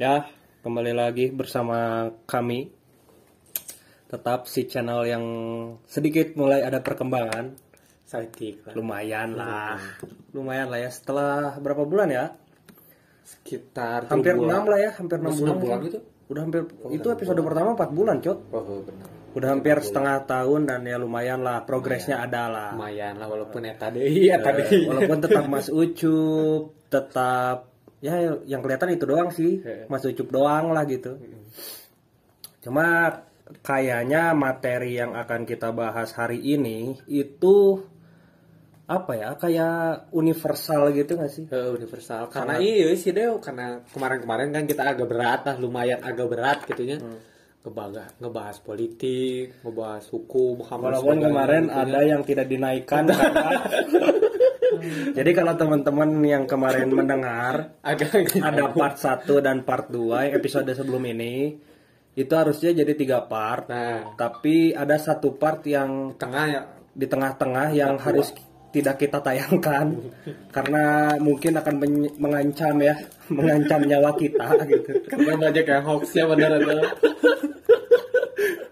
Ya, kembali lagi bersama kami. Tetap si channel yang sedikit mulai ada perkembangan. Lah. Lumayan lah. Lumayan lah ya. Setelah berapa bulan ya? Sekitar Hampir dua enam lah ya, hampir enam Terus bulan. enam bulan gitu? Udah hampir itu episode pertama 4 bulan, Cot. Oh benar. Udah hampir setengah tahun dan ya lumayan lah progresnya ada lah. Lumayan lah walaupun eta deui eta deui. Walaupun tetap Mas Ucup, tetap ya yang kelihatan itu doang sih, Iya. Mas Ucup doang lah gitu. Cuma kayaknya materi yang akan kita bahas hari ini itu apa ya kayak universal gitu gak sih? Universal karena iya sih deh karena kemarin-kemarin kan kita agak berat lah lumayan agak berat gitunya ngebahas ngebahas politik ngebahas hukum Walaupun kemarin gitu ya. ada yang tidak dinaikkan karena Jadi kalau teman-teman yang kemarin mendengar ada part 1 dan part 2 episode sebelum ini itu harusnya jadi tiga part. Nah. Tapi ada satu part yang tengah ya. di tengah-tengah yang harus tidak kita tayangkan. Karena mungkin akan men- mengancam ya mengancam nyawa kita gitu. Karena banyak yang hoax ya benar benar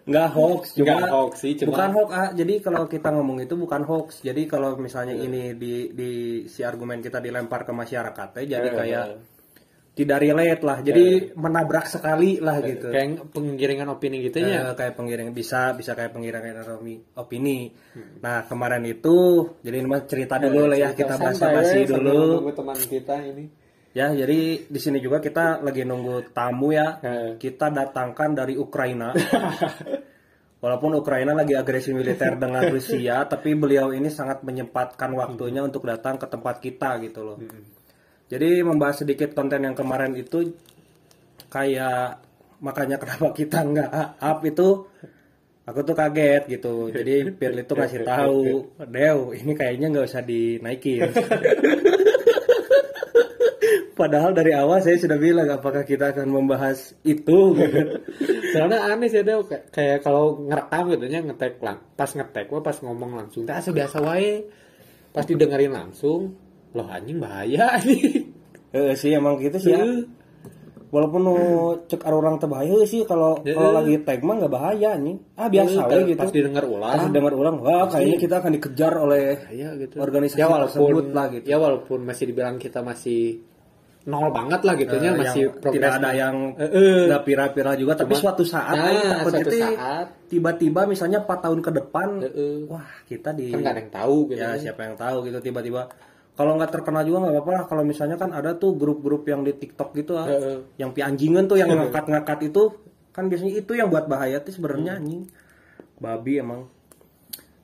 nggak hoax cuma Nggak hoax sih, cuma- bukan hoax. Ah. jadi kalau kita ngomong itu bukan hoax. Jadi kalau misalnya ini di di si argumen kita dilempar ke masyarakat ya jadi Eh, kayak eh. tidak relate lah. Jadi menabrak sekali lah gitu. kayak penggiringan opini gitu ya. Eh, kayak penggiring bisa bisa kayak penggiringan opini, opini. Nah kemarin itu jadi ini mah cerita dulu lah ya kita basa basi dulu. teman kita ini ya jadi di sini juga kita lagi nunggu tamu ya. Kita datangkan dari Ukraina. Walaupun Ukraina lagi agresi militer dengan Rusia tapi beliau ini sangat menyempatkan waktunya untuk datang ke tempat kita gitu loh. Jadi membahas sedikit konten yang kemarin itu kayak makanya kenapa kita nggak up itu? Aku tuh kaget gitu. Jadi Pirli tuh ngasih tahu Dew ini kayaknya nggak usah dinaikin padahal dari awal saya sudah bilang apakah kita akan membahas itu? Soalnya aneh sih deh kayak, kalau ngerekam gitu nya ngetek lang pas ngetek wah pas ngomong langsung tak asa biasa wae. Pas didengerin langsung loh anjing bahaya nih. Eh sih emang gitu sih ya. Walaupun nu cek orang terbahaya sih kalau kalau lagi tag mah nggak bahaya nih. Ah biasa Pas- we gitu. pas didengar Pas ulang dengar ulang, wah kayaknya kita akan dikejar oleh ya gitu. organisasi ya walaupun tersebut lah gitu. ya walaupun masih dibilang kita masih nol banget lah gitu Eh, masih progres tidak ada yang Eh, eh. nggak pira-pira juga tapi Cuma- suatu saat Nah, suatu saat. tiba-tiba misalnya 4 tahun ke depan Eh, eh. wah kita di kan ada yang tahu gitu ya siapa yang tahu gitu tiba-tiba. Kalau nggak terkenal juga nggak apa-apa lah kalau misalnya kan ada tuh grup-grup yang di TikTok gitu ah Heeh. yang pianjingan tuh yang ngangkat-ngangkat itu kan biasanya itu yang buat bahaya tuh sebenarnya anjing. Babi emang.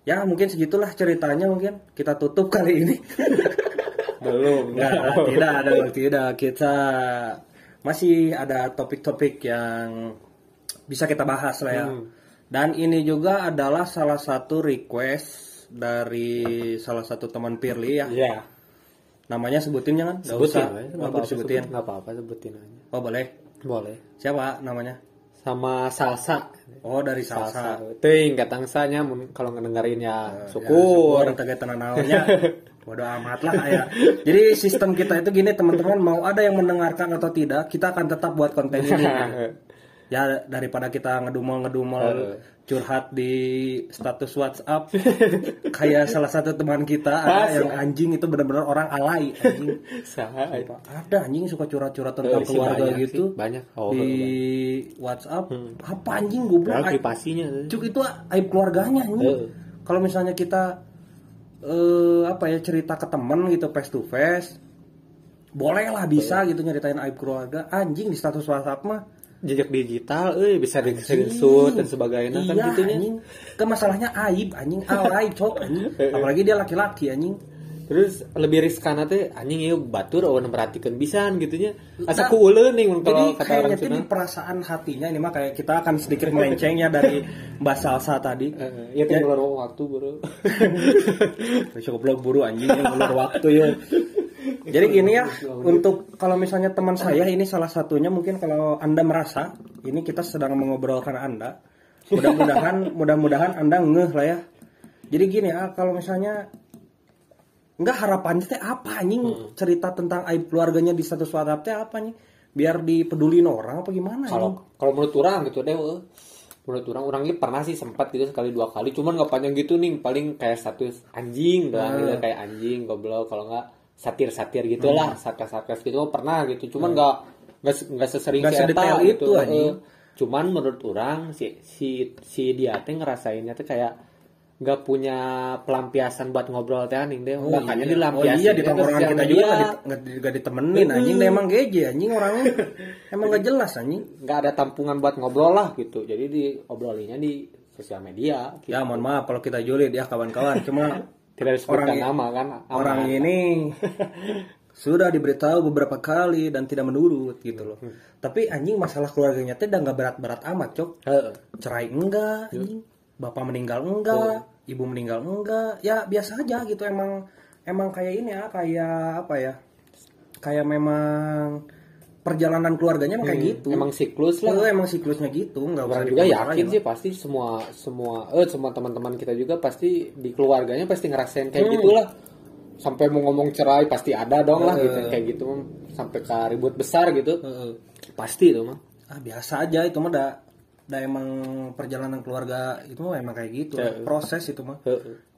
Ya mungkin segitulah ceritanya mungkin. Kita tutup kali ini belum. Nggak, tidak ada tidak. Kita masih ada topik-topik yang bisa kita bahas lah ya. Dan ini juga adalah salah satu request dari salah satu teman Pirli ya. Ya namanya sebutin jangan? Nggak sebutin usah. Nggak apa-apa sebutin. sebut- nggak apa-apa sebutin aja. Oh boleh? Boleh. Siapa namanya? Sama salsa. Oh dari salsa, Ting katangsanya kalau ngedengerin ya syukur. syukur. tegak tenanaunya bodoh amat lah ya. Jadi sistem kita itu gini teman-teman mau ada yang mendengarkan atau tidak kita akan tetap buat konten ini. Ya daripada kita ngedumel-ngedumel curhat di status WhatsApp kayak salah satu teman kita ada yang anjing itu benar-benar orang alay anjing. Ada anjing suka curhat-curhat tentang Eh, keluarga banyak gitu. sih, banyak. Oh, di WhatsApp apa anjing goblok. Ya, privasinya. Cuk itu aib keluarganya anjing. Heeh. Kalau misalnya kita eh apa ya cerita ke temen gitu face to face. Boleh lah bisa gitu nyeritain aib keluarga. Anjing di status WhatsApp mah. Jejak digital, eh bisa di screenshot dan sebagainya kan iya, gitunya. anjing. Ke masalahnya aib anjing. Alay cok anjing. Apalagi dia laki-laki anjing Terus lebih riskan teh anjing ieu batur awan memperhatikan bisan gitunya. Asa ku uleuh nih kalau kata orang di perasaan hatinya ini mah kayak kita akan sedikit melenceng ya dari Mbak Salsa tadi Heeh, Iya teh ngeluar waktu, Bro. Bisa goblok buru anjing ulur waktu ya. Jadi gini ya, untuk kalau misalnya teman saya ini salah satunya mungkin kalau Anda merasa ini kita sedang mengobrolkan Anda, mudah-mudahan mudah-mudahan Anda ngeh lah ya. Jadi gini ya, kalau misalnya enggak harapannya teh apa anjing? Cerita tentang aib keluarganya di status WhatsApp teh apa anjing? biar dipedulin orang apa gimana kalau kalau menurut orang gitu deh eh. menurut orang orang ini pernah sih sempat gitu sekali dua kali. Cuman nggak panjang gitu nih paling kayak status anjing doang gitu kayak anjing goblok. Kalau nggak satir satir gitulah sarkas sarkas gitu. Pernah gitu. Cuman nggak nggak se- nggak sesering Nggak si Eta gitu itu, anjing. cuman menurut orang si si si dia teh ngerasainnya tuh kayak nggak punya pelampiasan buat ngobrol teh anjing deh. Makanya iya. dilampiasin oh iya di tongkrongan kita juga nggak di- di- nggak ditemenin anjing. Deh emang geje anjing orangnya. Emang nggak jelas anjing. Nggak ada tampungan buat ngobrol lah gitu. Jadi diobrolinya di sosial media gitu. ya mohon maaf kalau kita julid ya kawan-kawan. Cuma tidak disebutkan Orang- nama kan? Aman. orang ini sudah diberitahu beberapa kali dan tidak menurut gitu loh. Tapi anjing masalah keluarganya teh udah nggak berat-berat amat cok. Cerai enggak anjing. Bapak meninggal enggak? Ibu meninggal enggak? Ya biasa aja gitu emang emang kayak ini ya kayak apa ya kayak memang perjalanan keluarganya emang kayak gitu. emang siklus lah. Emang siklusnya gitu nggak orang juga yakin lah. sih pasti semua semua eh semua teman-teman kita juga pasti di keluarganya pasti ngerasain kayak Hmm. gitulah. Sampai mau ngomong cerai pasti ada dong lah gitu. Kayak gitu sampai ke ribut besar gitu. Heeh. pasti itu mah ah biasa aja itu mah dah dah emang perjalanan keluarga itu emang kayak gitu. Proses itu mah.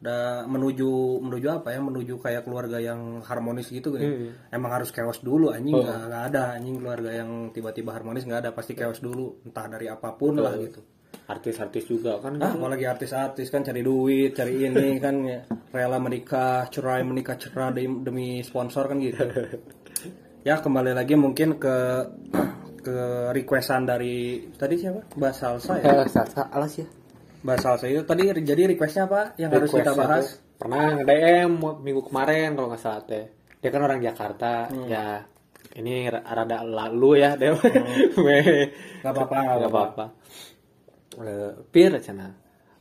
Udah menuju menuju apa ya? Menuju kayak keluarga yang harmonis gitu kan Hmm. emang harus chaos dulu anjing. Nggak nggak ada anjing. Keluarga yang tiba-tiba harmonis nggak ada. Pasti chaos dulu entah dari apa pun lah gitu. Artis-artis juga kan ah apalagi artis-artis kan cari duit cari ini kan ya, rela menikah cerai menikah cerai demi sponsor kan gitu. Ya kembali lagi mungkin ke ke requestan dari tadi siapa? Mbak Salsa ya? Eh, Sasa, alas ya. Mbak Salsa itu tadi jadi requestnya apa yang harus kita bahas? tuh pernah nge-DM minggu kemarin kalau nggak salah teh. Dia kan orang Jakarta Hmm. ya ini ra- rada lalu ya deh Weh. Gak apa-apa, gak apa-apa. Eh, pir cina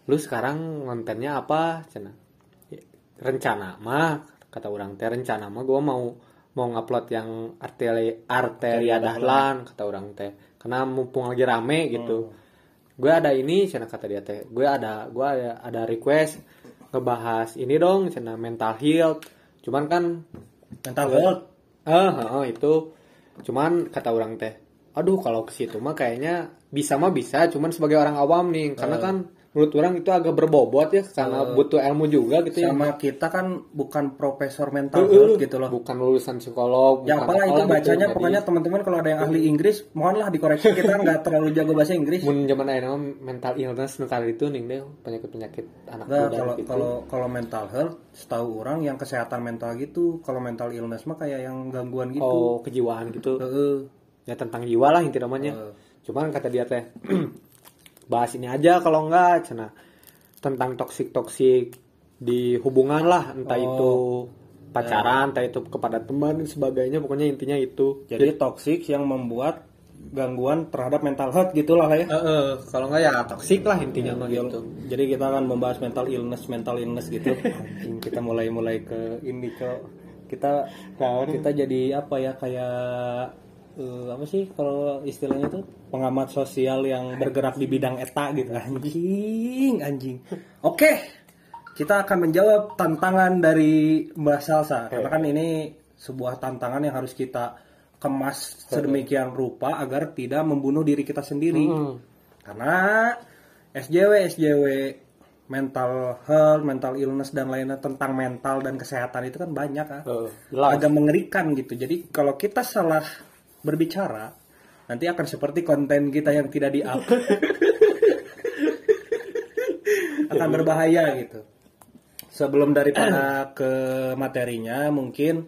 lu sekarang kontennya apa cina? Rencana mah kata orang teh rencana mah gue mau mau ngupload yang arteri arteria dahlan. Kata orang teh. Karena mumpung lagi rame gitu. Gue ada ini cina kata dia teh. Gue ada gue ada, ada request ngebahas ini dong cina mental health. Cuman kan mental health? Ah ah, itu. Cuman kata orang teh aduh kalau ke situ mah kayaknya bisa mah bisa cuman sebagai orang awam nih. Karena kan menurut orang itu agak berbobot ya karena butuh ilmu juga gitu ya. sama kita kan bukan profesor mental health gitu loh. Bukan lulusan psikolog ya apalah itu gitu. bacanya Jadi, pokoknya teman-teman kalau ada yang ahli Inggris mohonlah dikoreksi kita nggak terlalu jago bahasa Inggris. Mun zaman ayeuna mental illness nu kali itu nih deh penyakit penyakit anak muda kalau gitu. kalau kalau mental health setahu orang yang kesehatan mental gitu kalau mental illness mah kayak yang gangguan gitu. Oh kejiwaan gitu. Heeh. ya tentang jiwa lah inti namanya. Heeh. cuman kata dia teh bahas ini aja kalau enggak cina tentang toksik toksik di hubungan lah entah Oh. itu pacaran entah itu kepada teman dan sebagainya pokoknya intinya itu. Jadi toxic yang membuat gangguan terhadap mental health gitulah ya. Heeh, kalau enggak ya toksik lah intinya mah gitu. jadi kita akan membahas mental illness mental illness gitu. Kita mulai mulai ke ini cok. Kita kita jadi apa ya kayak eh, apa sih kalau istilahnya tuh? Pengamat sosial yang bergerak di bidang eta gitu. Anjing anjing. Oke kita akan menjawab tantangan dari Mbak Salsa. Karena kan ini sebuah tantangan yang harus kita kemas sedemikian rupa agar tidak membunuh diri kita sendiri. Karena SJW SJW mental health, mental illness dan lainnya tentang mental dan kesehatan itu kan banyak. Heeh, jelas. Agak mengerikan gitu. Jadi kalau kita salah berbicara nanti akan seperti konten kita yang tidak di up. akan berbahaya gitu. Sebelum daripada ke materinya mungkin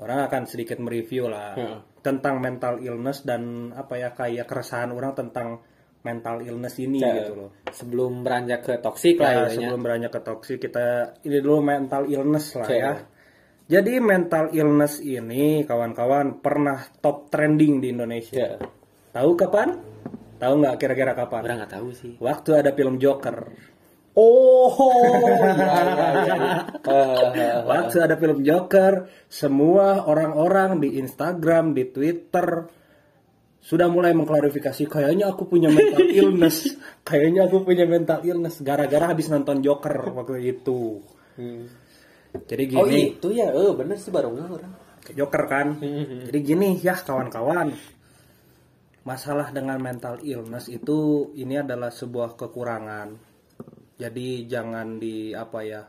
orang akan sedikit mereview lah Heeh. tentang mental illness dan apa ya kayak keresahan orang tentang mental illness ini Ya, gitu loh. sebelum beranjak ke toksik lah ya sebelum beranjak ke toksik kita ini dulu mental illness lah ya. Jadi mental illness ini kawan-kawan pernah top trending di Indonesia. ya Tahu kapan? Tahu nggak kira-kira kapan? orang nggak tahu sih Waktu ada film Joker. oh iya, iya, iya. Waktu ada film Joker, semua orang-orang di Instagram, di Twitter sudah mulai mengklarifikasi kayaknya aku punya mental illness. kayaknya aku punya mental illness gara-gara habis nonton Joker waktu itu. Hmm. Jadi oh gini, itu ya eh bener sih baru nggak orang Joker kan. Jadi gini ya kawan-kawan. masalah dengan mental illness itu ini adalah sebuah kekurangan. Jadi jangan di apa ya?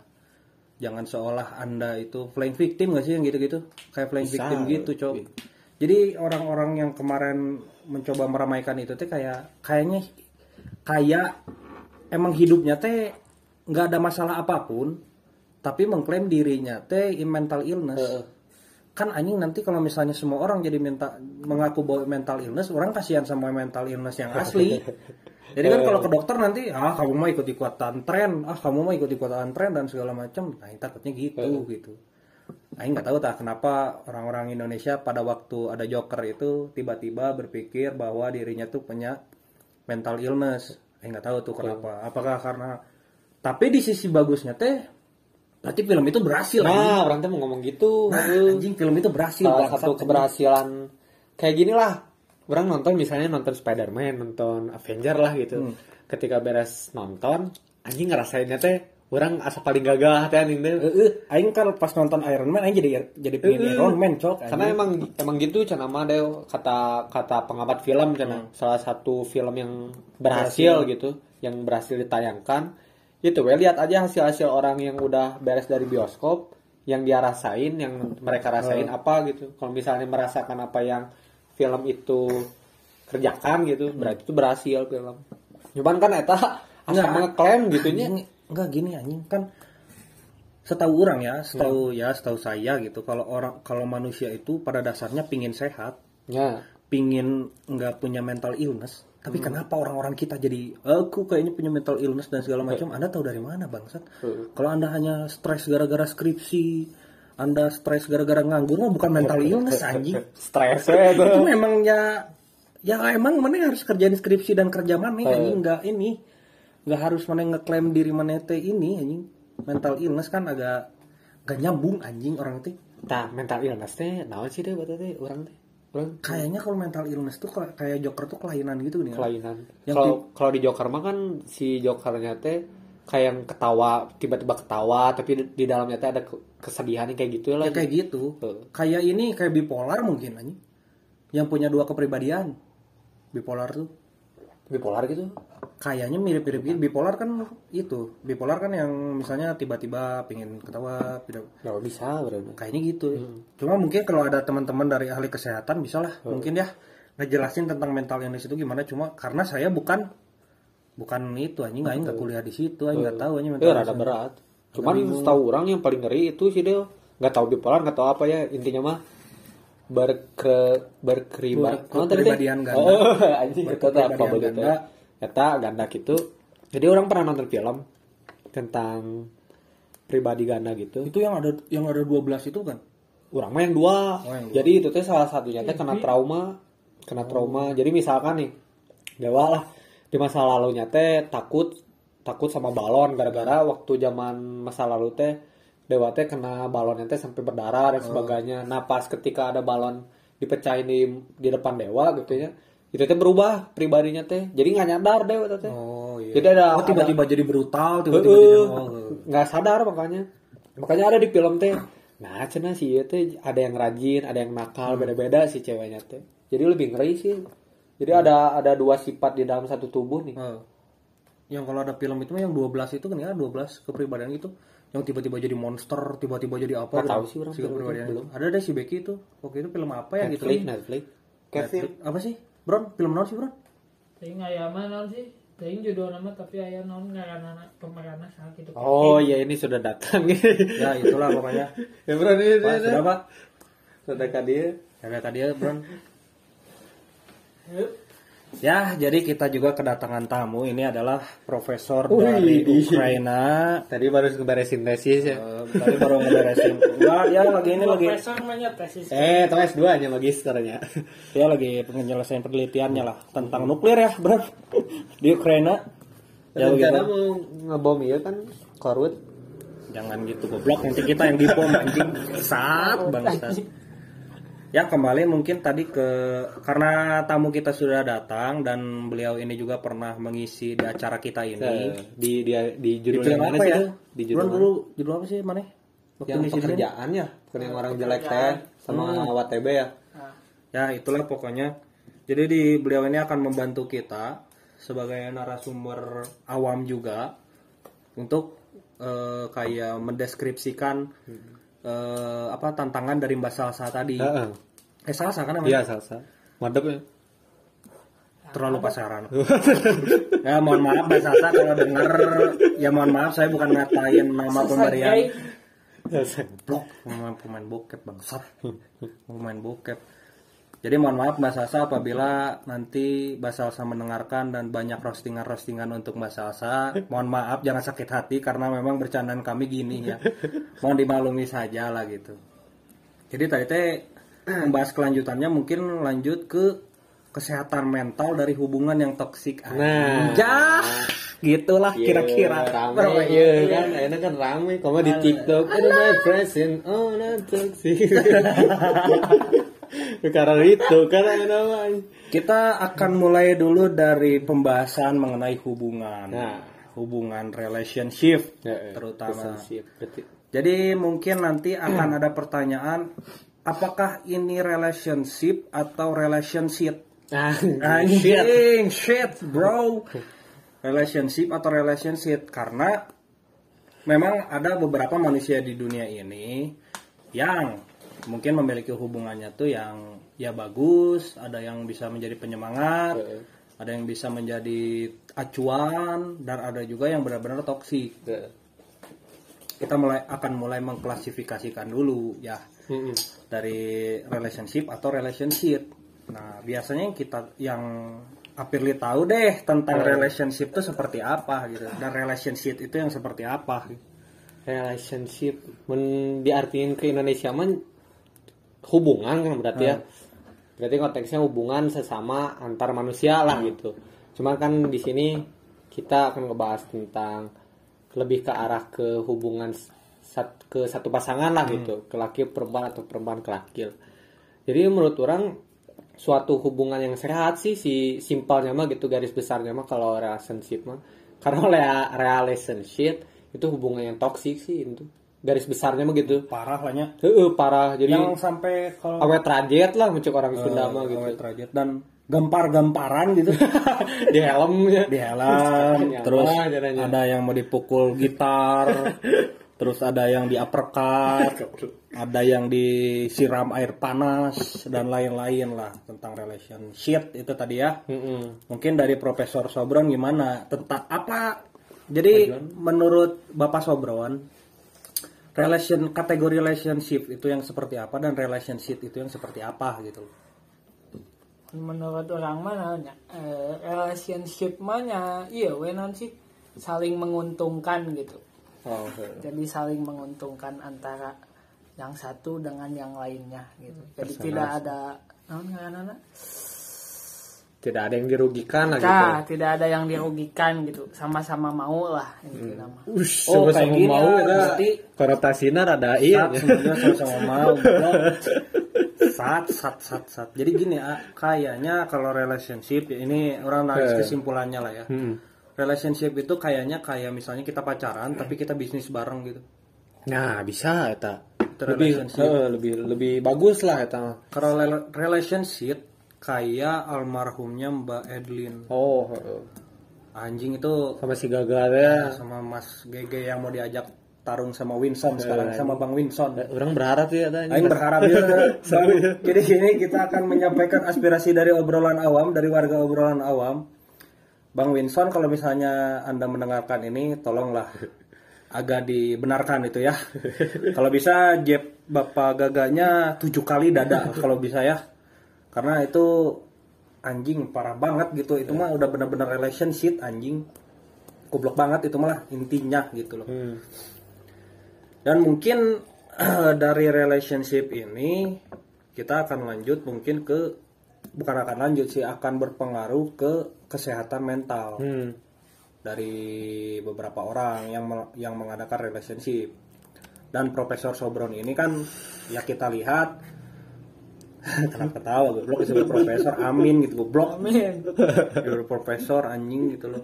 Jangan seolah Anda itu playing victim gak sih yang gitu-gitu? Kayak playing Bisa. victim gitu, Cok. Jadi orang-orang yang kemarin mencoba meramaikan itu teh kayak kayaknya kayak emang hidupnya teh nggak ada masalah apa pun, tapi mengklaim dirinya teh mental illness. Heeh. Kan anjing nanti kalau misalnya semua orang jadi minta mengaku bahwa mental illness, orang kasihan sama mental illness yang asli. Jadi kan kalau ke dokter nanti, ah kamu mau ikut ikutan tren, ah kamu mau ikut ikutan tren dan segala macam, nah takutnya gitu gitu. Aing nggak tahu tak kenapa orang-orang Indonesia pada waktu ada Joker itu tiba-tiba berpikir bahwa dirinya tuh punya mental illness. Aing nggak tahu tuh kenapa. Apakah karena tapi di sisi bagusnya teh berarti film itu berhasil. anjing. Nah, orang tuh mau ngomong gitu. Nah, anjing film itu berhasil. Salah satu anjing. keberhasilan kayak gini lah. Orang nonton misalnya nonton Spider-Man, nonton Avenger lah gitu. Hmm. Ketika beres nonton, anjing ngerasainnya teh orang asa paling gagah teh anjing teh. Heeh, aing kan pas nonton Iron Man aing jadi jadi pengen Heeh. Iron Man cok. Karena anjing. emang emang gitu cenah mah deh kata kata pengamat film cenah salah satu film yang berhasil, gitu, yang berhasil ditayangkan. Itu we lihat aja hasil-hasil orang yang udah beres dari bioskop yang dia rasain, yang mereka rasain apa gitu. Kalau misalnya merasakan apa yang film itu kerjakan gitu, berarti itu berhasil film. Cuman kan eta asa Nggak. ngeklaim gitunya. Enggak gini anjing kan setahu orang ya, setahu ya, setahu saya gitu. Kalau orang kalau manusia itu pada dasarnya pingin sehat, Ya. Pingin nggak punya mental illness. Tapi kenapa orang-orang kita jadi aku kayaknya punya mental illness dan segala macam? Anda tahu dari mana bangsat? Heeh. Kalau Anda hanya stres gara-gara skripsi, Anda stres gara-gara nganggur mah bukan mental illness anjing. Stres itu. itu memang ya ya emang mana harus kerjain skripsi dan kerja mana anjing nggak ini nggak harus mana ngeklaim diri mana teh ini anjing mental illness kan agak gak nyambung anjing orang teh Tah, mental illness teh naon sih deh buat teh orang teh. Kayaknya kalau mental illness tuh kayak- Joker tuh kelainan gitu nih kelainan. Yang Kalau kalau di Joker mah kan si Jokernya teh kayak yang ketawa tiba-tiba ketawa tapi di, di dalamnya teh ada ke- kesedihan kayak gitu lah. ya kayak gitu Heeh. kayak ini kayak bipolar mungkin anjing yang punya dua kepribadian bipolar tuh bipolar gitu. kayaknya mirip-mirip gitu. Bipolar kan itu. Bipolar kan yang misalnya tiba-tiba pengen ketawa tidak Nggak bisa berarti. kayaknya gitu. Cuma mungkin kalau ada teman-teman dari ahli kesehatan bisa lah. Mungkin ya ngejelasin tentang mental illness itu gimana. Cuma karena saya bukan bukan itu anjing. Aing nggak kuliah di situ aing nggak tahu anjing Itu mental rada illness. berat. Cuman setahu orang yang paling ngeri itu sih dia nggak tahu bipolar nggak tahu apa ya intinya mah berke berkeribat Ber- kepribadian ganda. Oh, anjing apa begitu. Eta ganda gitu. Jadi orang pernah nonton film tentang pribadi ganda gitu. itu yang ada yang ada 12 itu kan Orang mah yang dua. Oh, yang dua. Jadi itu teh salah satunya teh kena trauma, kena trauma. Jadi misalkan nih, dewa lah di masa lalunya teh takut takut sama balon gara-gara waktu zaman masa lalu teh dewa teh kena balonnya teh sampai berdarah dan sebagainya. Nah pas ketika ada balon dipecahin di di depan dewa gitu ya, itu teh berubah pribadinya teh. Jadi nggak nyadar dewa teh. oh iya. Jadi ada oh tiba-tiba jadi brutal tiba-tiba Heeh. jadi oh, nggak sadar makanya makanya ada di film teh. Nah cina sih itu ada yang rajin ada yang nakal beda-beda si ceweknya teh. Jadi lebih ngeri sih. Jadi ada ada dua sifat di dalam satu tubuh nih. Heeh. yang kalau ada film itu mah yang 12 itu kan ya 12 kepribadian itu yang tiba-tiba jadi monster tiba-tiba jadi apa Nggak gitu. tahu sih orang si film belum. ada deh si Becky itu. Waktu itu film apa ya gitu. Netflix Netflix. Netflix. apa sih? Bron film naon sih Bron? Teuing aya mah naon sih? Teuing judul nama tapi aya naon ngaranna pemeranna saha gitu. oh iya ini sudah datang. Ya itulah pokoknya. Ya bro ini Pak, sudah pak. Sudah kan dia ya tadi ya Bron Ya, jadi kita juga kedatangan tamu. Ini adalah profesor Wih, dari di- Ukraina. tadi baru ngeberesin tesis ya Eh, tadi baru ngeberesin. Enggak, ya lagi ini lagi Profesor namanya tesis. eh tes dua nya magisternya ya lagi penyelesaian penelitiannya lah tentang nuklir ya, Bro. Di Ukraina. Ya rencana begitu. mau ngebom iya kan korut Jangan gitu goblok, nanti kita yang dipom anjing. Saat bangsat. Ya kembali mungkin tadi ke karena tamu kita sudah datang dan beliau ini juga pernah mengisi di acara kita ini. di di di Di judul yang mana apa sih ya? Di judul dulu judul apa sih mana? Waktu yang ngisi di sini? pekerjaan ya, bukan yang orang jelek teh sama Hmm. WTB ya. Ya itulah pokoknya. Jadi di beliau ini akan membantu kita sebagai narasumber awam juga untuk eh, kayak mendeskripsikan eh, apa tantangan dari Mbak Salsa tadi. Heeh. Eh Salsa kan namanya? Iya, salsa. Madep ya. Terlalu pasaran. ya mohon maaf Mbak Salsa kalau denger ya mohon maaf saya bukan ngatain nama pemberian. Blok pemain pemain bokep bangsat. Pemain bokep. Jadi mohon maaf Mbak Salsa apabila nanti Mbak Salsa mendengarkan dan banyak roastingan-roastingan untuk Mbak Salsa. Mohon maaf jangan sakit hati karena memang bercandaan kami gini ya. Mohon dimaklumi saja lah gitu. Jadi tadi teh membahas kelanjutannya mungkin lanjut ke kesehatan mental dari hubungan yang toksik. Nah. Anjah. gitulah kira-kira. rame Bro, iya kan enak kan rame kalau di TikTok ada my present oh not toxic karena itu ada namanya Kita akan mulai dulu dari pembahasan mengenai hubungan. Nah. hubungan relationship Ya, ya, terutama. relationship. Jadi mungkin nanti akan ada pertanyaan apakah ini relationship atau relationship? Ah, Anjing, shit, bro. Relationship atau relationship karena memang ada beberapa manusia di dunia ini yang mungkin memiliki hubungannya tuh yang ya bagus, ada yang bisa menjadi penyemangat, Heeh. ada yang bisa menjadi acuan dan ada juga yang benar-benar toksik. Ya. Kita mulai akan mulai mengklasifikasikan dulu ya Mm-mm. dari relationship atau relationship. Nah, biasanya yang kita yang Apirli tahu deh tentang relationship itu seperti apa gitu. Dan relationship itu yang seperti apa. relationship men diartiin ke Indonesia mah hubungan kan berarti ya. Berarti konteksnya hubungan sesama antar manusia lah gitu. Cuma kan di sini kita akan ngebahas tentang lebih ke arah ke hubungan sat- ke satu pasangan lah gitu. Ke laki perempuan atau perempuan ke laki. Jadi menurut orang suatu hubungan yang sehat sih si simpelnya mah gitu garis besarnya mah kalau relationship mah. Karena le- relationship itu hubungan yang toksik sih itu garis besarnya mah gitu. Parah lah nya. Heeh, parah. Jadi Yang sampai kalau awet trajet lah mencuk orang Sunda mah gitu. awet rajat dan gempar-gemparan gitu. Di helmnya di helm. Terus ada yang mau dipukul gitar. Terus ada yang di uppercut ada yang disiram air panas dan lain-lain lah tentang relationship itu tadi ya. Mm-mm. mungkin dari Profesor Sobron gimana? Tentang apa? Jadi menurut Bapak Sobron relation kategori relationship itu yang seperti apa dan relationship itu yang seperti apa gitu. Menurut orang mana eh, relationship mana? Iya we non sih saling menguntungkan gitu. Oh, jadi saling menguntungkan antara yang satu dengan yang lainnya gitu. Jadi tidak ada non? Tidak ada yang dirugikan lah gitu. Nah, tidak ada yang dirugikan gitu. Sama-sama mau lah itu nama Ush, Oh, sama-sama kayak gini mau ya, berarti konotasinya rada iya sama-sama mau sat sat sat sat. Jadi gini ah, kayaknya kalau relationship ya ini orang narik Eh. kesimpulannya lah ya. Hmm. relationship itu kayaknya kayak misalnya kita pacaran tapi kita bisnis bareng gitu. Nah bisa eta. Itu lebih heeh, lebih lebih bagus lah eta. Kalau rela- relationship kayak almarhumnya Mbak Edlin oh anjing itu sama si gagal ya sama Mas Gege yang mau diajak tarung sama Winson sekarang sama Bang Winson orang berharap sih ada Aing berharap ya. Jadi sini kita akan menyampaikan aspirasi dari obrolan awam, dari warga obrolan awam. Bang Winson, kalau misalnya Anda mendengarkan ini, tolonglah agak dibenarkan itu ya. kalau bisa jeb Bapak gaganya tujuh kali dada kalau bisa ya. Karena itu anjing parah banget gitu. Itu mah udah benar-benar relationship anjing. Goblok banget itu malah intinya gitu loh. Hmm. Dan mungkin dari relationship ini kita akan lanjut mungkin ke bukan akan lanjut sih akan berpengaruh ke kesehatan mental Hmm. dari beberapa orang yang yang mengadakan relationship. Dan Profesor Sobron ini kan ya kita lihat kenapa ketawa goblok disebut profesor amin gitu goblok amin Disebut profesor anjing gitu loh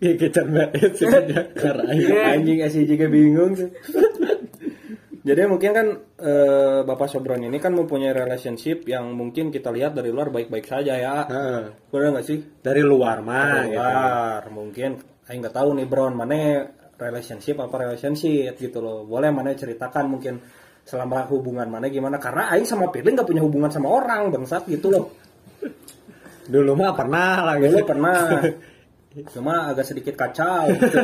ya kita mbak sih karai anjing sih juga bingung tuh. Jadi mungkin kan eh, Bapak Sobron ini kan mempunyai relationship yang mungkin kita lihat dari luar baik-baik saja ya. Heeh. Benar nggak sih? dari luar mah Dari gitu. luar mungkin Aing nggak tahu nih Bron mana relationship apa relationship gitu loh. Boleh mana ceritakan mungkin selama hubungan mana gimana karena Aing sama Pirly nggak punya hubungan sama orang bangsat gitu loh. dulu mah pernah lah Dulu gitu pernah cuma agak sedikit kacau gitu.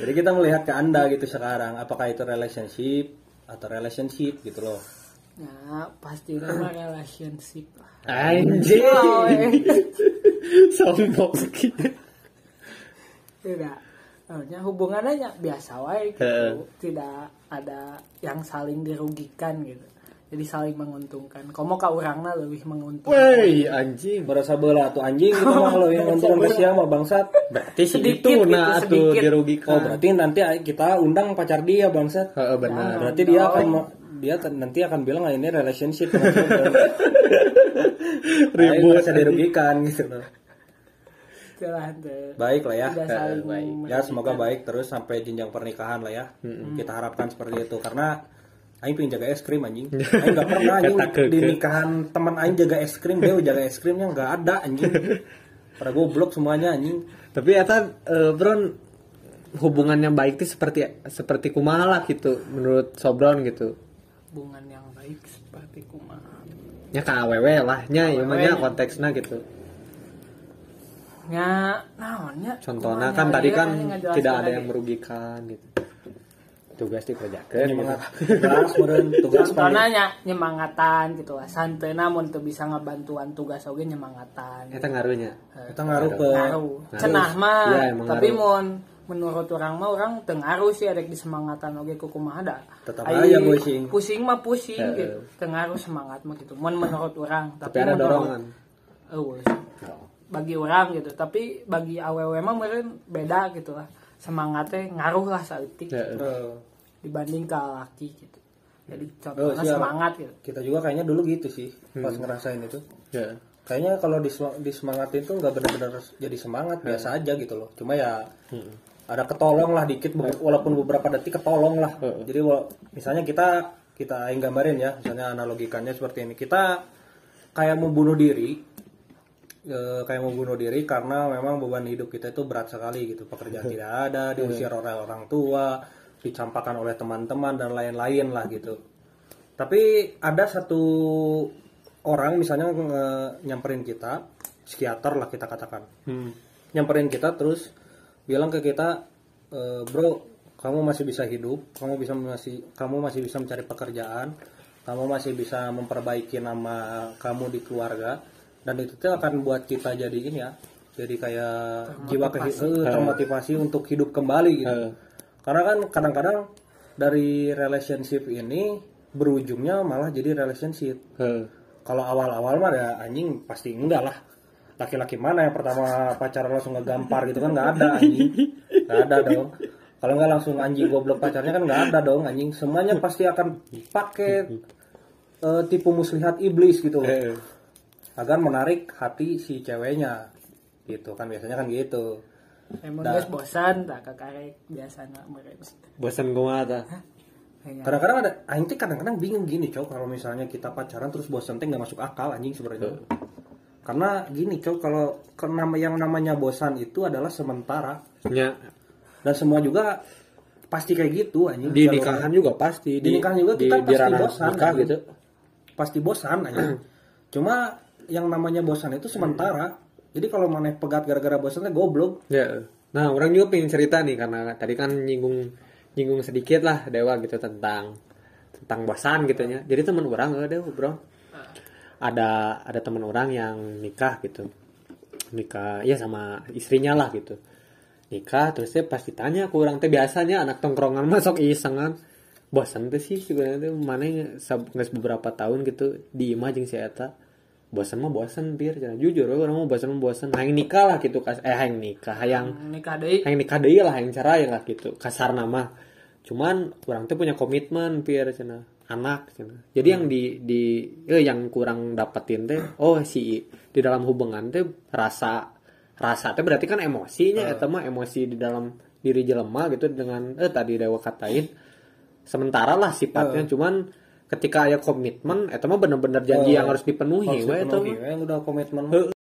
Jadi kita melihat ke anda gitu sekarang apakah itu relationship atau relationship gitu loh. Ya, pasti nama relationship lah. anjing Oh, eh. sombong gitu Tidak. Harusnya hubungannya biasa wae gitu. Tidak ada yang saling dirugikan gitu. Jadi saling menguntungkan. Komo ka urangna lebih menguntungkan. Wey anjing Berasa bela tuh anjing gitu mah kalau yang nonton ke siapa bangsat. berarti Sedikit gitu, nah tuh sedikit. dirugikan Oh berarti nanti kita undang pacar dia bangsat. Heeh, benar Berarti dia akan dia nanti akan bilang ah, ini relationship ribut bisa dirugikan gitu loh. Itulah tuh. Baik lah ya. Tidak saling Ya semoga baik terus sampai jenjang pernikahan lah ya. Kita harapkan seperti itu karena Aing pengen jaga es krim anjing. Aing gak pernah anjing di nikahan teman Aing jaga es krim, dia jaga es krimnya nggak ada anjing. Pada goblok semuanya anjing. tapi eta eh, Bron hubungannya baik itu seperti seperti kumaha lah gitu menurut Sobron gitu hubungan yang baik seperti kumaha. nya ka awewe lah nya ieu mah nya konteksna gitu Ya, naonnya? contohnya kan tadi kan tidak ada lagi. yang merugikan gitu tugas dikerjakan gitu. Nyemangat tugas meureun tugas Contohnya nya nyemangatan gitu lah. Santeuna mun teu bisa ngabantuan tugas oge nyemangatan. eta ngaruhnya Kita ngaruh ke. Cenah mah, Iya, tapi mun menurut orang mah orang teu ngaruh sih adek disemangatan oge ku kumaha da. Tetap Ai, aja pusing. Pusing mah pusing Heeh. gitu. Teu ngaruh semangat mah gitu. Mun menurut orang, tapi tapi ada menurut- dorongan Eueuh sih. Bagi orang gitu tapi bagi awewe mah meureun beda gitu lah semangatnya ngaruh lah saeutik Ya, Eh, dibanding ke laki gitu jadi Oh, contohnya siap. semangat gitu kita juga kayaknya dulu gitu sih pas ngerasain itu. ya. Kayaknya kalau dis- disemangatin tuh nggak benar-benar jadi semangat biasa aja gitu loh. Cuma ya ada ketolong lah dikit be- walaupun beberapa detik ketolong lah. Jadi misalnya kita kita ingin gambarin ya, misalnya analogikannya seperti ini. Kita kayak mau bunuh diri eh, kayak mau bunuh diri karena memang beban hidup kita itu berat sekali gitu. Pekerjaan tidak ada, diusir oleh orang tua, dicampakkan oleh teman-teman dan lain-lain lah gitu. Tapi ada satu orang misalnya nge- nyamperin kita, psikiater lah kita katakan. Hmm. Nyamperin kita terus bilang ke kita, "E, "Bro, kamu masih bisa hidup, kamu bisa masih kamu masih bisa mencari pekerjaan, kamu masih bisa memperbaiki nama kamu di keluarga dan itu tuh akan buat kita jadi ini ya, jadi kayak jiwa kehi- eh, termotivasi untuk hidup kembali gitu." Eh. Karena kan kadang-kadang dari relationship ini berujungnya malah jadi relationship. Heeh. Kalau awal-awal mah ya anjing pasti enggak lah. Laki-laki mana yang pertama pacaran langsung ngegampar gitu kan nggak ada anjing. Nggak ada dong. Kalau nggak langsung anjing goblok pacarnya kan nggak ada dong anjing. Semuanya pasti akan pakai eh, tipu muslihat iblis gitu loh. Agar menarik hati si ceweknya. Gitu kan biasanya kan gitu. emang Nah. guys bosan tak kakarek biasa nak bosan kumaha tah Kayaknya. Kadang-kadang ada anjing tuh kadang-kadang bingung gini, Cok, kalau misalnya kita pacaran terus bosan teh nggak masuk akal anjing sebenarnya. Karena gini, Cok, kalau ke- nama yang namanya bosan itu adalah sementara nya dan semua juga pasti kayak gitu anjing. di nikahan juga pasti Di nikahan juga di, kita di pasti ranah bosan, nikah gitu pasti bosan anjing. Cuma yang namanya bosan itu sementara. Jadi kalau mana pegat gara-gara bosannya goblok. ya. Nah orang juga pengen cerita nih karena tadi kan nyinggung nyinggung sedikit lah dewa gitu tentang tentang bosan gitu ya. Jadi teman orang ada bro. Ada ada teman orang yang nikah gitu. Nikah ya sama istrinya lah gitu. Nikah terus dia pasti tanya ke orang teh biasanya anak tongkrongan masuk isengan bosan tuh sih sebenarnya mana geus beberapa tahun gitu. Di imah jeung si eta bosan mah bosan bir jujur orang mah bosan mah bosan hayang nikah lah gitu kas eh hayang nikah hayang nikah deui. hayang nikah deui lah hayang cerai lah gitu kasar nama cuman orang tuh punya komitmen pir cenah. Anak cenah. Jadi yang di di eh, yang kurang dapetin teh oh si di dalam hubungan teh rasa rasa teh berarti kan emosinya eta mah emosi di dalam diri jelema gitu dengan eh tadi dewa katain. Sementara lah sifatnya cuman ketika ada komitmen itu mah bener-bener janji yang harus dipenuhi Harus dipenuhi, we, udah komitmen.